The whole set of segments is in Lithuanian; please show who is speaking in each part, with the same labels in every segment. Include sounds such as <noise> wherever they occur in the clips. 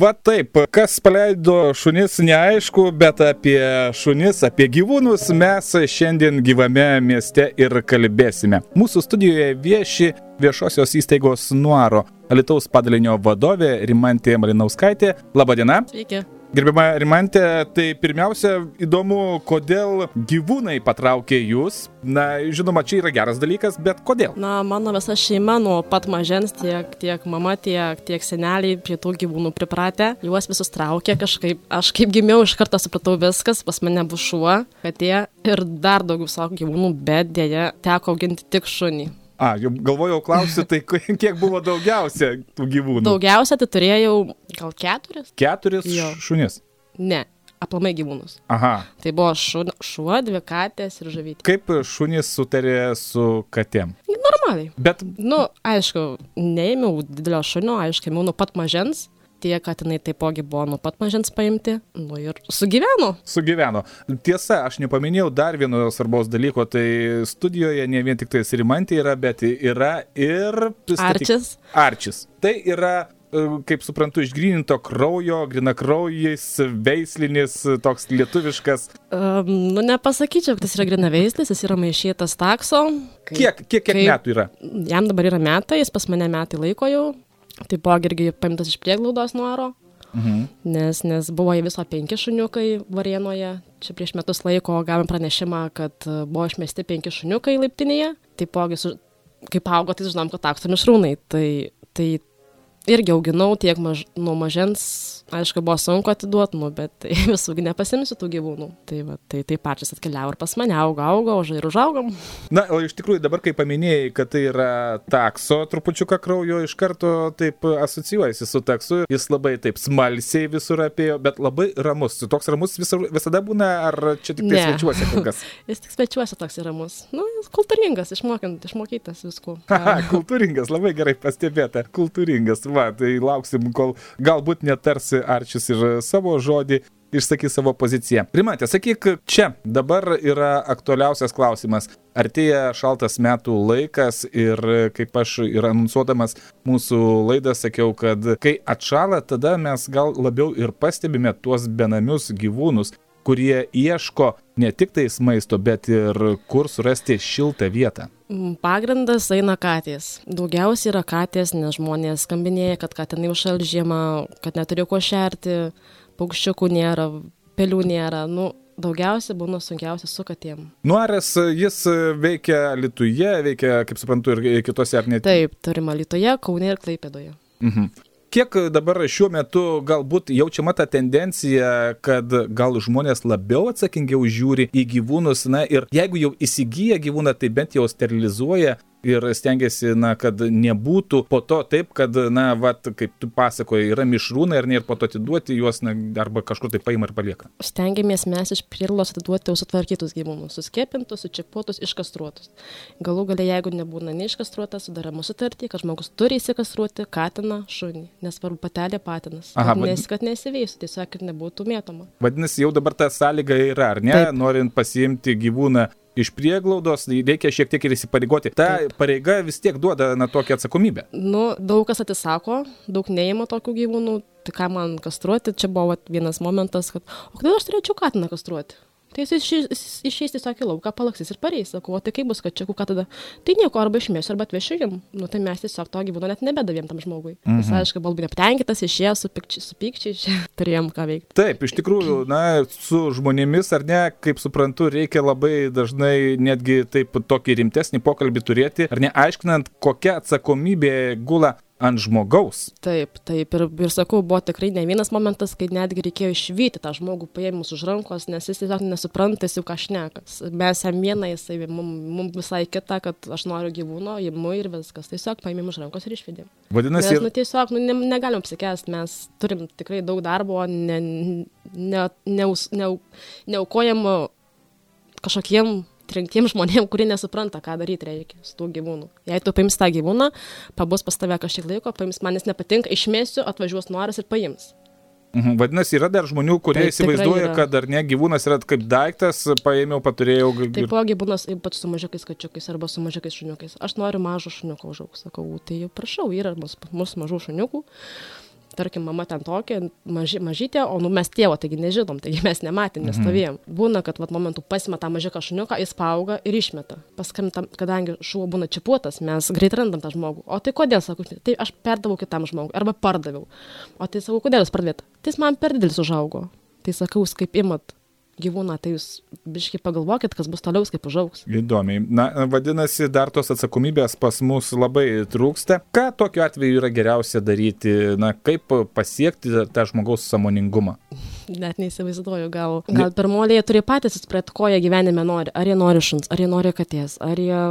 Speaker 1: Va taip, kas paleido šunis neaišku, bet apie šunis, apie gyvūnus mes šiandien gyvame mieste ir kalbėsime. Mūsų studijoje vieši viešosios įstaigos Nuaro Alitaus padalinio vadovė Rimantė Malinauskaitė. Labadiena.
Speaker 2: Sveiki.
Speaker 1: Gerbima Rimantė, tai pirmiausia įdomu, kodėl gyvūnai patraukė jūs. Na, žinoma, čia yra geras dalykas, bet kodėl?
Speaker 2: Na, mano visa šeima nuo pat mažens, tiek, tiek mama, tiek, tiek seneliai prie tų gyvūnų pripratę, juos visus traukė kažkaip. Aš kaip gimiau, iš karto supratau viskas, pas mane bus šuo, katė ir dar daugiau savo gyvūnų, bet dėja teko auginti tik šunį.
Speaker 1: A, jau galvojau klausti, tai kiek buvo daugiausia tų gyvūnų?
Speaker 2: Daugiausia tai turėjau gal keturis?
Speaker 1: Keturis
Speaker 2: Jo.
Speaker 1: šunis.
Speaker 2: Ne, aplamai gyvūnus.
Speaker 1: Aha.
Speaker 2: Tai buvo šu, šuo, dvi katės ir žavytė.
Speaker 1: Kaip šunys sutarė su katėm?
Speaker 2: Normaliai.
Speaker 1: Bet
Speaker 2: Nu, aišku, neėmiau didelio šunio, aišku, ėmiau nuo pat mažens. Tie katinai taipogi buvo nuo pat mažens paimti. Nu ir sugyveno.
Speaker 1: sugyveno. Tiesa, aš nepaminėjau dar vieno svarbaus dalyko, tai studijoje ne vien tik tais Rimantė yra, bet yra ir... pristatyk-
Speaker 2: Arčis.
Speaker 1: Arčis. Tai yra, e, kaip suprantu, išgryninto kraujo, grinakraujais, veislinis, toks lietuviškas.
Speaker 2: Um, nu, nepasakyčiau, kad jis yra grinaveislis, jis yra maišytas takso. Kai-
Speaker 1: Kiek, kiek, kiek
Speaker 2: kaip-
Speaker 1: metų yra?
Speaker 2: Jam dabar yra metai, jis pas mane metai laiko jau. Taipogi irgi paimtas iš prieglaudos nuoro.
Speaker 1: Mhm.
Speaker 2: Nes, nes buvo į viso penki šuniukai Varienoje. Čia prieš metus laiko gavome pranešimą, kad e, buvo išmesti penki šuniukai laiptinėje. Taipogi, su, kaip augo, tai žinom, kad takso mišrūnai. Tai, tai irgi auginau tiek maž, nuo mažens. Aišku, buvo sunku atiduoti, nu, bet tai <laughs> visų nepasimsiu tų gyvūnų. Tai, va, tai taip pačias atkeliavo ir pas mane augo, augo, už ir užaugom.
Speaker 1: Na, o iš tikrųjų dabar, kai paminėjai, kad tai yra takso trupučiuką kraujo, iš karto taip asocijuojasi su taksu, jis labai taip smalsiai visur apėjo, bet labai ramus. Toks ramus visur, visada būna, ar čia tik tai svečiuose kol kas? <laughs>
Speaker 2: Jis tik svečiuosi toks yra mus. Nu, jis kultūringas, išmokint, išmokytas visko.
Speaker 1: Haha, <laughs> kultūringas, labai gerai pastebėta. Kultūringas, va, tai lauksim, kol galbūt netarsi Arčis ir savo žodį. Išsakys savo poziciją. Primantė, sakyk, čia dabar yra aktualiausias klausimas. Artėja šaltas metų laikas ir kaip aš ir anonsuodamas mūsų laidą sakiau, kad kai atšala, tada mes gal labiau ir pastebime tuos benamius gyvūnus, kurie ieško ne tik tais maisto, bet ir kur surasti šiltą vietą.
Speaker 2: Mm, Pagrindas eina katės. Daugiausiai yra katės, nes žmonės skambinėja, kad katinai užšal žiemą, kad neturi ko šerti, paukščiukų nėra, pelių nėra. Nu, daugiausiai būna sunkiausia su katėm.
Speaker 1: Nuaras, jis veikia Lietuje, veikia, kaip suprantu, ir kitose ar net.
Speaker 2: Taip, turime Lietuvoje, Kaune ir Klaipėdoje.
Speaker 1: Mhm. Kiek dabar šiuo metu galbūt jaučiama ta tendencija, kad gal žmonės labiau atsakingiau žiūri į gyvūnus, na ir jeigu jau įsigyja gyvūną, tai bent jau sterilizuoja ir stengiasi, na, kad nebūtų po to taip, kad, na, vat, kaip tu pasakoji, yra mišrūnai ir ne ir po to atiduoti juos, na, arba kažkur tai paima ir palieka.
Speaker 2: Stengiamės mes iš prieglaudos atiduoti jau sutvarkytus gyvūnus, suskėpintus, sučipuotus, iškastruotus. Galų galia, jeigu nebūna neiškastruotas, sudarama sutartį, kad žmogus turi įsikastruoti katiną, šunį, nesvarbu patelė patinas.
Speaker 1: Aha,
Speaker 2: Kad,
Speaker 1: vad-
Speaker 2: nes, kad nesiveistų, tiesiog kad nebūtų mėtoma.
Speaker 1: Vadinasi, jau dabar ta sąlyga yra, ar ne?
Speaker 2: Taip.
Speaker 1: Norint pasiimti gyvūną iš prieglaudos, reikia šiek tiek ir įsipareigoti. Ta
Speaker 2: Taip.
Speaker 1: pareiga vis tiek duoda, na, tokią atsakomybę.
Speaker 2: Nu, daug kas atsisako, daug neima tokių gyvūnų, tai ką man kastruoti, čia buvo vat vienas momentas, kad, o kodėl aš turėčiau katiną kastruoti? Tai jis išeis, išeis tiesiog į lauką, palaksis ir pareis. Sakau, o tai kaip bus, kad čia ką tada? Tai nieko, arba išmėsiu, arba atvešiu jam. Nu, tai mes tiesiog to gyvūno net nebedavėm tam žmogui. Mhm. Jis, aišku, buvo labai nepatenkintas, išėjo su, pikči, su pykčiai, čia <laughs> turėjom ką veikti.
Speaker 1: Taip, iš tikrųjų, na, su žmonėmis ar ne, kaip suprantu, reikia labai dažnai netgi taip tokį rimtesnį pokalbį turėti, ar ne, aiškinant, kokia atsakomybė gula ant žmogaus.
Speaker 2: Taip, taip. Ir, ir sakau, buvo tikrai ne vienas momentas, kai netgi reikėjo išvyti tą žmogų paėmus už rankos, nes jis tiesiog nesupranta, jis jau kažnekas. Mes jam vieną, jisai mums mum visai kitą, kad aš noriu gyvūno, imu ir viskas. Tiesiog paėmėm už rankos ir išvedėm.
Speaker 1: Vadinasi,
Speaker 2: Mes, nu, tiesiog, nu, ne, negalim apsikęsti, mes turim tikrai daug darbo, ne, ne, neus, ne, neaukojam kažkokiem trinktiem žmonėm, kurie nesupranta, ką daryti reikia su tuo gyvūnu. Jei tu paims tą gyvūną, pabus pas tave kažkiek laiko, paims man jis nepatinka, išmėsiu, atvažiuos noras ir paims.
Speaker 1: Mhm, Vadinasi, yra dar žmonių, kurie
Speaker 2: tikrai
Speaker 1: įsivaizduoja, kad ar ne gyvūnas yra kaip daiktas, paėmiau, paturėjau.
Speaker 2: Taipogi būnas ypač su mažiukais kačiukais arba su mažiukais šuniukais. Aš noriu mažo šuniuko užaugti, sakau, tai prašau, yra mūsų mažų šuniukų. Tarkim, mama ten tokia, maži, mažytė, o nu mes tėvo, taigi nežinom, taigi mes nematėm, nestovėjom. Būna, kad vat, momentu pasima tą mažiuką šuniuką, jis paauga ir išmeta. Paskam, tam, kadangi šuo būna čipuotas, mes greit randam tą žmogų. O tai kodėl, sakau, tai aš perdaviau kitam žmogui arba pardaviau. O tai sakau, kodėl jūs pardavėt? Tai jis man per didelis užaugo. Tai sakau, jūs kaip imat gyvūną, tai jūs biškai pagalvokit, kas bus toliau, kaip užaugs.
Speaker 1: Įdomiai. Na, vadinasi, dar tos atsakomybės pas mus labai trūksta. Ką tokiu atveju yra geriausia daryti? Na, kaip pasiekti tą žmogaus samoningumą?
Speaker 2: Net neįsivaizduoju, gal, gal pirmoliai jie turi patys įspręsti, ko jie gyvenime nori. Ar jie nori šuns, ar jie nori katės, ar jie,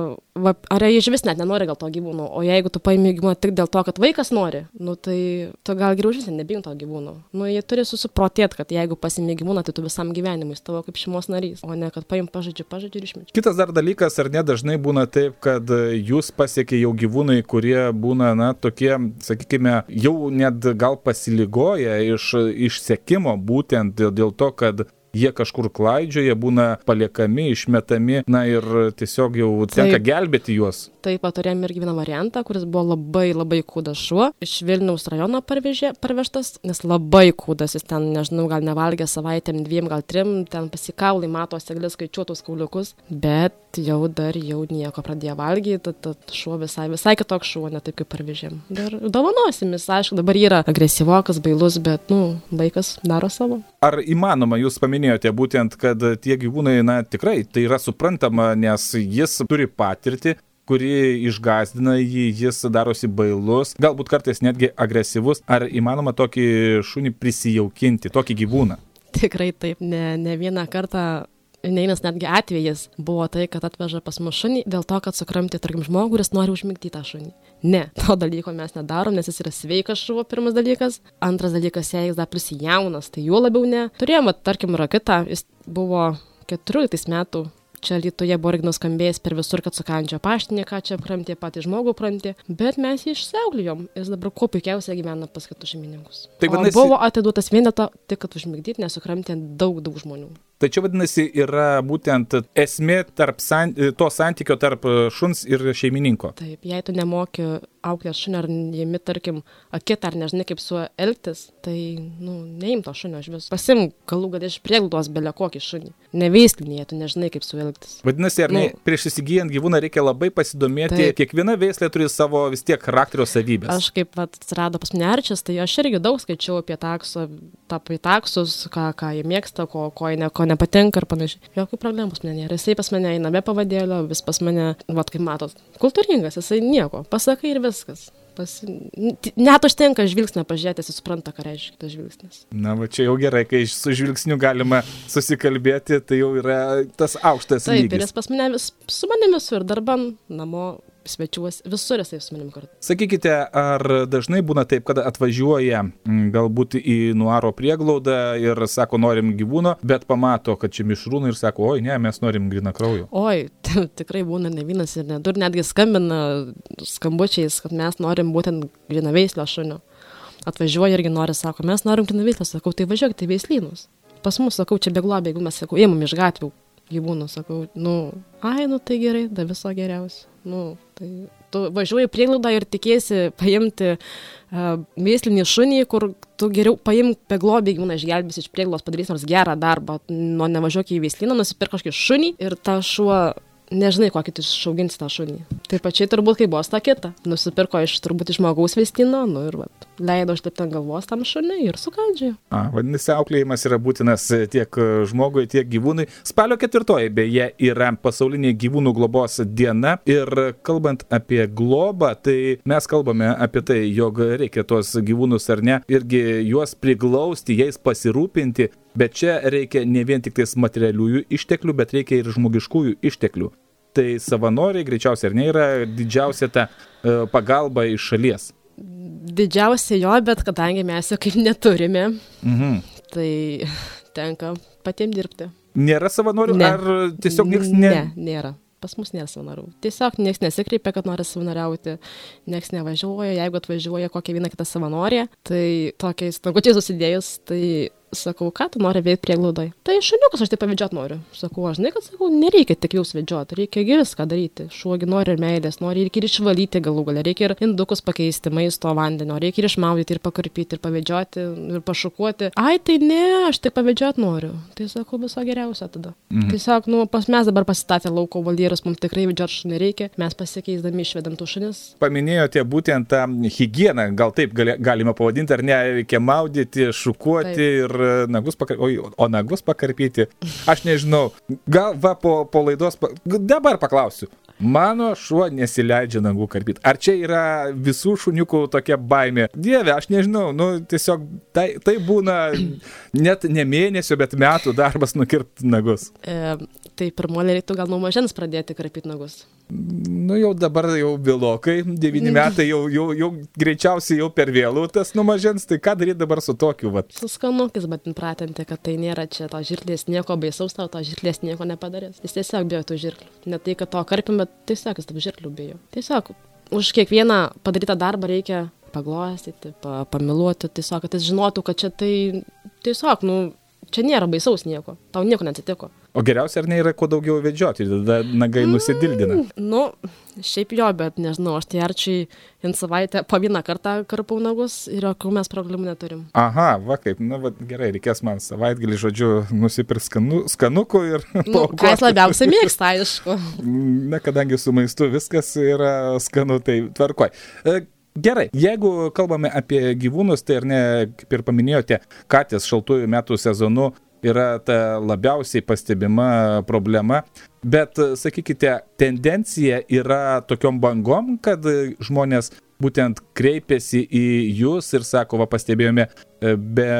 Speaker 2: va, ar jie iš vis net nenori gal to gyvūno. O jeigu tu paimi gyvūną tik dėl to, kad vaikas nori, nu tai tu gal geriau žinai, nebijom to gyvūno. Nu jie turi susiprotėti, kad jeigu pasimi gyvūną, tai tu visam gyvenimui jis tavo kaip šeimos narys, o ne kad paim pažaidžiu, pažaidžiu ir išmečiu.
Speaker 1: Kitas dar dalykas, ar ne dažnai būna taip, kad jūs pasiekė jau gyvūnai, kurie būna, na, tokie, sakykime, jau net gal pasiligoja iš išsekimo būtent dėl to, kad jie kažkur klaidžioja, būna paliekami, išmetami, na ir tiesiog jau tenka
Speaker 2: Taip.
Speaker 1: gelbėti juos.
Speaker 2: Taip pat turėjome irgi vieną variantą, kuris buvo labai labai kūdas šuo. Iš Vilniaus rajono parvežė, parvežtas, nes labai kūdas, jis ten, nežinau, gal nevalgė savaitėm, dviem, gal trim, ten pasikaulai, mato seglės skaičiuotus kauliukus, bet jau dar jau nieko pradėjo valgyti, tad, tad šuo visai, visai kitoks šuo, ne taip kaip parvežėm. Dar dovanosim, jis, aišku, dabar yra agresyvokas, bailus, bet, nu, vaikas daro savo.
Speaker 1: Ar įmanoma, jūs paminėjote būtent, kad tie gyvūnai, na tikrai, tai yra suprantama, nes jis turi patirtį, kuri išgazdina jį, jis darosi bailus, galbūt kartais netgi agresyvus. Ar įmanoma tokį šunį prisijaukinti, tokį gyvūną?
Speaker 2: Tikrai taip, ne, ne vieną kartą. Neįnas netgi atvejis buvo tai, kad atveža pas mus šunį dėl to, kad sukramtė, tarkim, žmogų, kuris nori užmigti tą šunį. Ne, to dalyko mes nedarom, nes jis yra sveikas šuvo, pirmas dalykas. Antras dalykas, jei jis dar plus jaunas, tai juo labiau ne. Turėjome, tarkim, rakitą, jis buvo 14 metų. Čia Lietuvoje buvo irgi nuskambėjęs per visur, kad sukandžia paštinė, ką čia kramtė patį žmogų kramtė, bet mes jį išsiauklėjom. Jis dabar kuo puikiausiai gyvena pas kitus šeimininkus.
Speaker 1: Tai
Speaker 2: O
Speaker 1: vadinasi-
Speaker 2: Buvo atiduotas vien dėl to, tik kad užmigdyti, nes sukramtė daug, daug žmonių.
Speaker 1: Tai čia vadinasi yra būtent esmė tarp san, to santykio tarp šuns ir šeimininko.
Speaker 2: Taip, jei tu nemoki auklės šunio ar jėmi, tarkim, akitą ar nežinai kaip su elgtis, tai, nu, neim to šunio iš vis. Pasim galų gal iš prieglaudos belė kokį šunį. Neveislinė, tu nežinai kaip su elgtis.
Speaker 1: Vadinasi, ar ne,
Speaker 2: Nu.
Speaker 1: prieš įsigijant gyvūną reikia labai pasidomėti,
Speaker 2: Taip.
Speaker 1: kiekviena veislė turi savo vis tiek charakterio savybės.
Speaker 2: Aš kaip vat, atsirado pas mane arčias, tai aš irgi daug skaičiau apie taksą, apie taksus, ką, ką jie mėgsta, ko, ko, jie ne, ko nepatinka ir panašiai. Jokių problemų pas mane nėra. Jisai pas mane eina be pavadėlio, vis pas mane, vat kaip matot, kultūringas, jisai nieko, pasakai ir viskas. Pas... Net užtenka žvilgsnio pažiūrėti, jis supranta, ką reiškia tas žvilgsnis.
Speaker 1: Na, va čia jau gerai, kai su žvilgsniu galima susikalbėti, tai jau yra tas aukštas
Speaker 2: Taip, ir
Speaker 1: lygis.
Speaker 2: jis pas mane vis su manimi visur, darbam, namo, svečiuos, visur jisai su manim kartu.
Speaker 1: Sakykite, ar dažnai būna taip, kad atvažiuoja mm, galbūt į Nuaro prieglaudą ir sako, norim gyvūno, bet pamato, kad čia mišrūnai ir sako, oi, ne, mes norim grina kraujo.
Speaker 2: Oi, tikrai būna ne vienas ir ne du, ir netgi skambina skambučiais, kad mes norim būtent grinaveislio šunio. Atvažiuoja irgi nori, sako, mes norim grinaveislio, sakau, tai važiuokite į veislynus. Pas mus, sakau, čia beglobė, jeigu mes, sakau, ėmam iš gatvių gyvūnų, sakau, nu, ai, nu tai gerai, da viso geriausio. Nu, tai tu važiuoji prieglaudą ir tikėsi paimti uh, veislinį šunį, kur tu geriau paimk beglobį gyvūną išgelbės iš prieglaudos, padarys nors gerą darbą, nuo nevažiuok į veislyną, nusipirk kažkokį šunį ir tą šuo nežinai, kokį tu išauginsi tą šunį. Taip pačiai turbūt kaip buvo ta kita. Nusipirko iš turbūt iš žmogaus veistino, nu ir vat, leido užlipti ant galvos tam šuniui ir sukandžiojo.
Speaker 1: A, vadinasi, auklėjimas yra būtinas tiek žmogui, tiek gyvūnui. Spalio ketvirtoji beje yra pasaulinė gyvūnų globos diena ir kalbant apie globą, tai mes kalbame apie tai, jog reikia tuos gyvūnus ar ne, irgi juos priglausti, jais pasirūpinti, bet čia reikia ne vien tik tais materialiųjų išteklių, bet reikia ir žmogiškųjų išteklių. Tai savanoriai greičiausiai ar ne yra didžiausia ta e, pagalba iš šalies.
Speaker 2: Didžiausia jo, bet kadangi mes jo kaip neturime,
Speaker 1: Mhm.
Speaker 2: tai tenka patiems dirbti.
Speaker 1: Nėra savanorių,
Speaker 2: Ne.
Speaker 1: ar tiesiog niekas ne...
Speaker 2: Ne, nėra. Pas mus nėra savanorių. Tiesiog niekas nesikreipia, kad nori savanoriauti, niekas nevažiuoja. Jeigu atvažiuoja kokia viena kita savanorė, tai tokiais nagučiais susidėjus, tai sakau, ką tu nori veikti prieglaudai. Tai šuniukus aš taip pavedžiot noriu. Sakau, aš žinai, kad sakau, nereikia tik jūs vedžioti, reikia viską daryti. Šuogi nori ir meilės, nori ir išvalyti galų galę, reikia ir indukus pakeisti, maisto vandenio, reikia ir išmaudyti, ir pakarpyti, ir pavedžioti, ir pašukuoti. Ai, tai ne, aš tik pavedžiot noriu. Tai sakau, viso geriausio tada. Mhm. Tiesiog, nu, pas mes dabar pasistatė lauko valdyras, mums tikrai vedžiot šunį reikia, mes pasikeisdami išvedam tų šunis.
Speaker 1: Paminėjote būtent tą higieną, gal taip gali, galima pavadinti, ar ne, reikia maudyti, šukuoti
Speaker 2: Taip.
Speaker 1: ir nagus pakarpyti, o, o nagus pakarpyti. Aš nežinau, gal va po, po laidos, pa... dabar paklausiu. Mano šuo nesileidžia nagų karpyti. Ar čia yra visų šuniukų tokia baimė? Dieve, aš nežinau, nu tiesiog tai, tai būna net ne mėnesio, bet metų darbas nukirpti nagus.
Speaker 2: E, tai pirmoji reiktų gal nuo mažens pradėti karpyti nagus.
Speaker 1: Nu jau dabar jau vėlokai, devyni metai jau, jau, jau greičiausiai jau per vėlų tas numažins, tai ką daryti dabar su tokiu, vat.
Speaker 2: Su skanukis, bet pratinti, kad tai nėra čia to žirklės nieko baisaus, tau to žirklės nieko nepadarys. Jis tiesiog bijo tų žirklių. Ne tai, kad to karpim, bet tiesiog jis tų žirklių bijo. Tiesiog už kiekvieną padarytą darbą reikia paglostyti, pa, pamiluoti, tiesiog, kad jis žinotų, kad čia tai tiesiog, nu, čia nėra baisaus nieko, tau nieko neatsitiko.
Speaker 1: O geriausia ar ne yra kuo daugiau vedžioti, tada nagai nusidildina.
Speaker 2: Nu, šiaip jo, bet nežinau, aš tai arčiai in savaitę po vieną kartą karpau nagus ir jokių mes problemų neturim.
Speaker 1: Aha, va kaip, na va, gerai, reikės man savaitgalį, žodžiu, nusipirkti skanu, skanukų ir...
Speaker 2: Nu, ką jis labiausiai <laughs> mėgsta, aišku.
Speaker 1: Na, kadangi su maistu viskas yra skanu, tai tvarkoj. E, Gerai, jeigu kalbame apie gyvūnus, tai ar ne, kaip ir paminėjote, katės šaltųjų metų sezonu yra ta labiausiai pastebima problema, bet sakykite, tendencija yra tokiom bangom, kad žmonės būtent kreipiasi į jūs ir sako, va pastebėjome e, be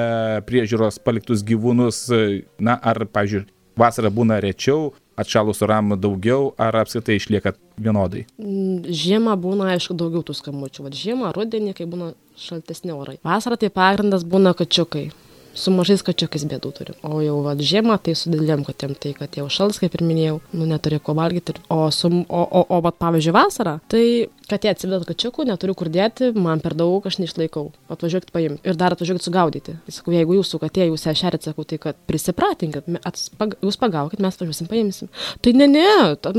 Speaker 1: priežiūros paliktus gyvūnus, e, na ar, pavyzdžiui, vasarą būna rečiau, atšalus oram daugiau, ar apskritai išlieka vienodai?
Speaker 2: Mm, Žiemą būna, aišku, daugiau tų skambučių. Vat žiemą, rudenį, kai būna šaltesni orai. Vasarą tai pagrindas būna kačiukai. Su mažais kačiukais bėdų turim. O jau vat, žiemą tai su didelėm katėm, tai kad jau šals, kaip ir minėjau, nu neturi ko valgyti. O, su, o, o, o vat, pavyzdžiui, vasarą, tai katė atsiveda kačiukų, neturiu kur dėti, man per daug, aš neišlaikau. Atvažiuokit paimti. Ir dar atvažiuokit sugaudyti. Tai sakau, jeigu jūsų katė, jūs ją šerit, sakau, tai kad prisipratinkit, me- ats- pag- jūs pagaukit, mes važiuosim, paimsim. Tai ne, ne,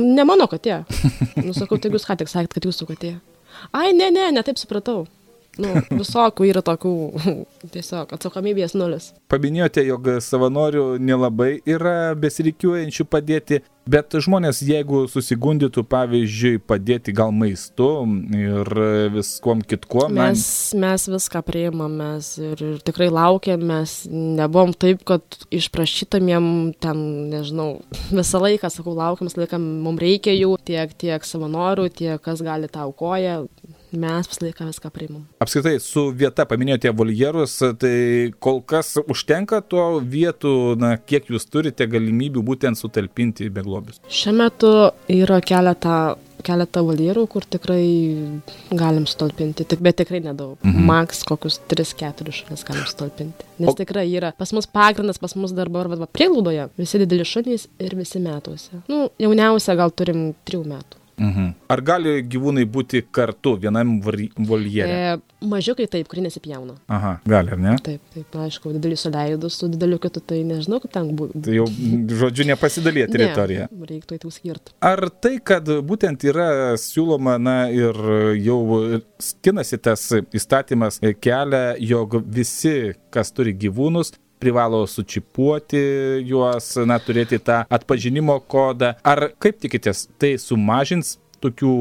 Speaker 2: ne mano katė. Nu, sakau, tai jūs ką tik sakėt, kad jūsų katė. Ai, ne, ne, ne taip supratau. Nu, visokių yra tokių, <laughs> tiesiog atsakomybės nulis.
Speaker 1: Paminėjote, jog savanorių nelabai yra besirikiuojančių padėti, bet žmonės, jeigu susigundytų, pavyzdžiui, padėti gal maistu ir viskuom kitkuom, na,
Speaker 2: Mes, mes viską priimam, mes ir, ir tikrai laukiam, mes nebuvom taip, kad išprašytamiem ten, nežinau, visą laiką, sakau, laukiam, visą laiką mums reikia jų, tiek, tiek savanorių, tiek kas gali tau koja, mes visą laiką viską priimam.
Speaker 1: apskritai su vieta paminėjote voljerus, tai kol kas užtenka to vietų, na, kiek jūs turite galimybių būtent sutalpinti beglobius.
Speaker 2: Šiuo metu yra keletą, keletą valyrų, kur tikrai galim sutalpinti, tik, bet tikrai nedaug. Mhm. Maks kokius 3-4 šalis galim sutalpinti. Nes
Speaker 1: O-
Speaker 2: tikrai yra, pas mus pagrindas, pas mus dabar va, prieglaudoje, visi dideli šunys ir visi metuose. Nu, jauniausia gal turim 3 metų.
Speaker 1: Mhm. Ar gali gyvūnai būti kartu vienam voljere?
Speaker 2: E, mažiukai taip, kurie nesipjauna.
Speaker 1: Aha, gali, ar ne?
Speaker 2: Taip, taip, aišku, didelį suleidus, su dideliu kitu, tai nežinau, kaip ten būtų.
Speaker 1: Tai jau, žodžiu, nepasidalė teritorija.
Speaker 2: Ne, reiktų įtų skirti.
Speaker 1: Ar tai, kad būtent yra siūloma, na ir jau skinasi tas įstatymas kelią, jog visi, kas turi gyvūnus, privalo sučipuoti juos, na, turėti tą atpažinimo kodą. Ar kaip tikitės, tai sumažins tokių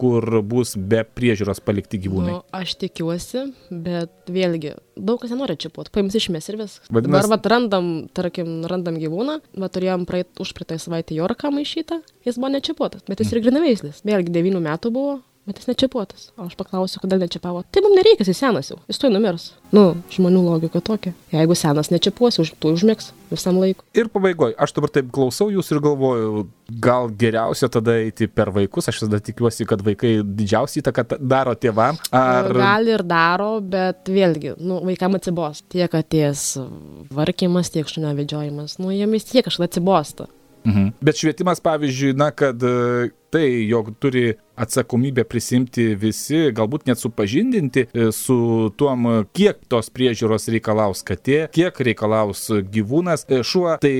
Speaker 1: kur bus be priežiūros palikti gyvūnai.
Speaker 2: Nu, aš tikiuosi, bet vėlgi, daug kas nenori čipuoti, paims išmės ir viskas.
Speaker 1: Vadinas-
Speaker 2: vat, randam, tarkim, randam gyvūną, va turėjom praeit, už praeitą savaitę jorką maišytą, jis buvo nečipuotas, bet jis ir grinaveislis. Vėlgi, devynių metų buvo, bet jis nečipuotas. O aš paklausiu, kodėl nečipavo. Tai mums nereikia, jis senas jau, jis tuoj numirs. Nu, žmonių logika tokia. Jeigu senas nečipuosi, už, tu užmėgs visam laikui.
Speaker 1: Ir pabaigoje, aš dabar taip klausau jūs ir galvoju, gal geriausia tada eiti per vaikus, aš tada tikiuosi, kad vaikai didžiausią įtaką ta- daro tėvam. Ar...
Speaker 2: Gali ir daro, bet vėlgi, nu, vaikam atsibos. Tiek atės varkimas, tiek šunio vedžiojimas. Nu, jiem vis tiek kažkada atsibosta.
Speaker 1: Mhm. Bet švietimas, pavyzdžiui, na, kad e, tai, jog turi atsakomybę prisimti visi, galbūt net supažindinti e, su tuom, kiek tos priežiūros reikalaus katė, kiek reikalaus gyvūnas, e, šuo, tai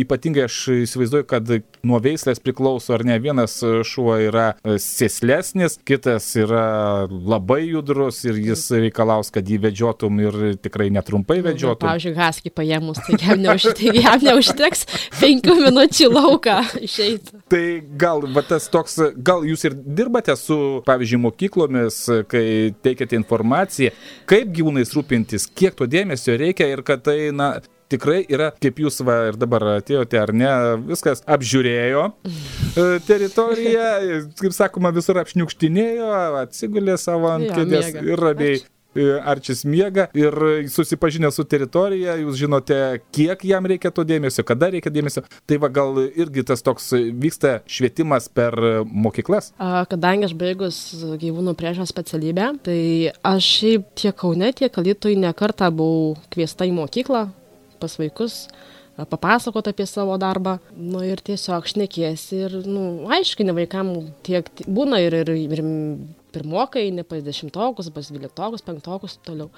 Speaker 1: ypatingai aš įsivaizduoju, kad nuo veislės priklauso ar ne, vienas šuo yra e, sėslesnis, kitas yra labai judrus ir jis reikalaus, kad jį vedžiotum ir tikrai netrumpai
Speaker 2: Nu,
Speaker 1: vedžiotum.
Speaker 2: Pavyzdžiui, haskį paėmus, tai jam, neužte, <laughs> jam neužteks penkių minučių lauką išeiti.
Speaker 1: Tai gal va, tas toks, gal jūs ir dirbate su, pavyzdžiui, mokyklomis, kai teikiate informaciją, kaip gyvūnais rūpintis, kiek to dėmesio reikia ir kad tai, na, tikrai yra, kaip jūs va ir dabar atėjote, ar ne, viskas apžiūrėjo e, teritoriją, kaip sakoma, visur apšniukštinėjo, atsigulė savo ant kėdės ir ramiai. e, Arčis miega ir susipažinę su teritorija, jūs žinote, kiek jam reikia to dėmesio, kada reikia dėmesio. Tai va gal irgi tas toks vyksta švietimas per mokyklas.
Speaker 2: Kadangi aš baigus gyvūnų priežiūros specialybę, tai aš šiaip tiek Kaune, tiek Alitui nekartą buvau kviesta į mokyklą pas vaikus papasakot apie savo darbą. Nu ir tiesiog šnekėsi ir, nu, aiškini vaikam tiek būna ir, ir, ir pirmokai, ne pas dešimtokus, pas dvyliktokus, penktokus, toliau.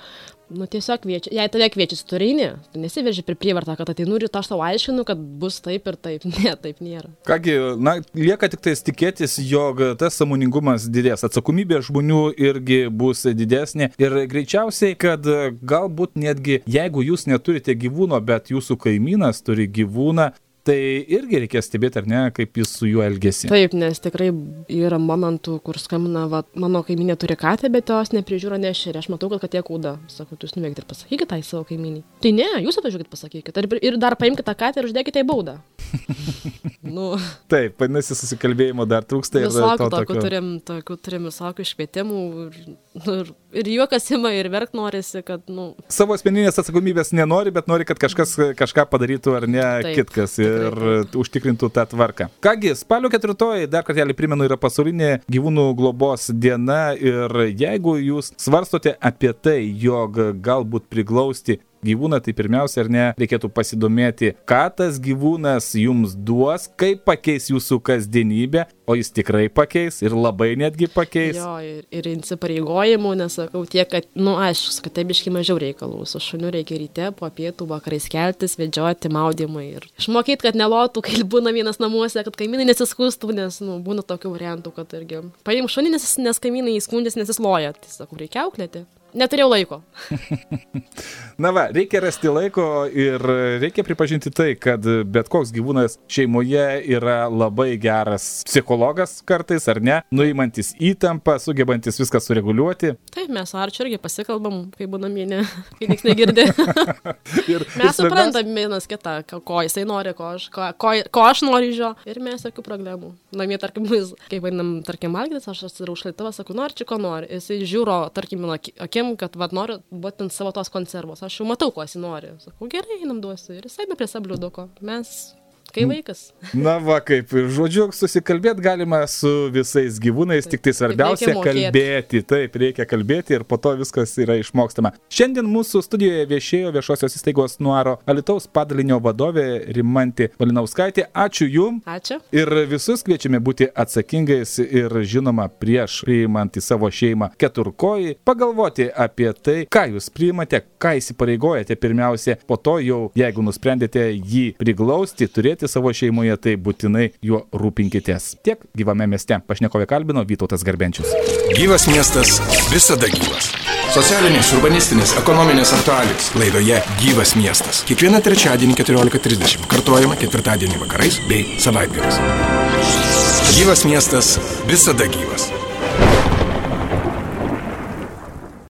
Speaker 2: Nu tiesiog kviečia, jei tave kviečia turinį, tu nesiverži per prievartą, kad ateinu ir aš tau aiškinu, kad bus taip ir taip. <laughs> Ne, taip nėra.
Speaker 1: Kągi, na, lieka tik tais tikėtis, jog tas samoningumas didės, atsakomybė žmonių irgi bus didesnė ir greičiausiai, kad galbūt netgi jeigu jūs neturite gyvūno, bet jūsų kaimynas turi gyvūną, tai irgi reikės stebėti, ar ne, kaip jis su juo elgesi.
Speaker 2: Taip, nes tikrai yra momentų, kur skambina, va, mano kaiminė turi katę, bet jos neprižiūro nešerį. Aš matau, kad katė kūda. Sakau, jūs nuveikite ir pasakykite tai savo kaimynį. Tai ne, jūs atvažiuokit pasakykite. Ir, ir dar paimkite tą katę ir uždėkite į baudą. <laughs> nu,
Speaker 1: Taip, vadinasi, susikalbėjimo dar trūksta ir
Speaker 2: visokių
Speaker 1: to
Speaker 2: tokių turim, tokių turim visokių švietimų. Ir, nu, ir, ir juokas ima, ir verkt norisi, kad, nu,
Speaker 1: Savo asmeninės atsakomybės nenori, bet nori, kad kažkas kažką padarytų ar ne
Speaker 2: Taip,
Speaker 1: kitkas ir užtikrintų tą tvarką. Kągi, spalio ketvirtoji, dar kartelį primenu, yra pasaulinė gyvūnų globos diena ir jeigu jūs svarstote apie tai, jog galbūt priglausti gyvūną, tai pirmiausia, ar ne, reikėtų pasidomėti, ką tas gyvūnas jums duos, kaip pakeis jūsų kasdienybę, o jis tikrai pakeis ir labai netgi pakeis.
Speaker 2: jo, ir, ir įsipareigojimų, nesakau tiek, kad, nu, aišku, kad tai biškai mažiau reikalų. Su šuniu reikia ryte, po pietų, vakarais keltis, vedžioti, maudimai ir išmokyti, kad nelotų, kai būna vienas namuose, kad kaimynai nesiskustų, nes, nu, būna tokių variantų, kad irgi paim šunį, nes, nes kaimynai įskundės nesisloja. Tai sakau, reikia auklėti. Neturėjau laiko.
Speaker 1: Na va, reikia rasti laiko ir reikia pripažinti tai, kad bet koks gyvūnas šeimoje yra labai geras psichologas kartais, ar ne, nuimantis įtampą, sugebantis viską sureguliuoti.
Speaker 2: Taip, mes Arčiu irgi pasikalbam, kai būna mėnė, <laughs> kai niekas negirdi. <laughs>
Speaker 1: Ir,
Speaker 2: Mes suprantam vienas kitą, ko- jisai nori, ko aš, ko, ko, ko aš noriu iš jo. Ir mes jokių problemų. Namie, tarkim, jis, kai vadinam, tarkim, valgytis, aš atsirau šaltavą, sakau, nori čia ko nori. Jisai žiūro, tarkim, aki- akim, kad vad noriu būtent savo tos konservos. Aš jau matau, ko jis nori. Sakau, gerai, einam duosiu. Ir jisai eina prie sabliuduko. Mes, kai vaikas.
Speaker 1: Na va, kaip, žodžiu, susikalbėti galima su visais gyvūnais, tik tai svarbiausia
Speaker 2: mokėt.
Speaker 1: kalbėti. Taip, reikia kalbėti ir po to viskas yra išmokstama. Šiandien mūsų studijoje viešėjo viešosios įstaigos Nuaro Alitaus padalinio vadovė Rimanti Valinauskaitė. Ačiū Jums.
Speaker 2: Ačiū.
Speaker 1: Ir visus kviečiame būti atsakingais ir žinoma prieš priimant į savo šeimą keturkojį, pagalvoti apie tai, ką jūs priimate, ką įsipareigojate pirmiausia, po to jau, jeigu nusprendėte jį priglausti, turėti savo šeimoje, tai būtinai juo rūpinkitės. Tiek gyvame mieste. Pašnekovė kalbino Vytautas Garbenčius.
Speaker 3: Gyvas miestas visada gyvas. Socialinės, urbanistinės, ekonominės aktualijos laidoje Gyvas miestas. Kiekvieną trečiadienį 14.30. Kartuojama ketvirtadienį vakarais bei savaitgaliais. Gyvas miestas visada gyvas.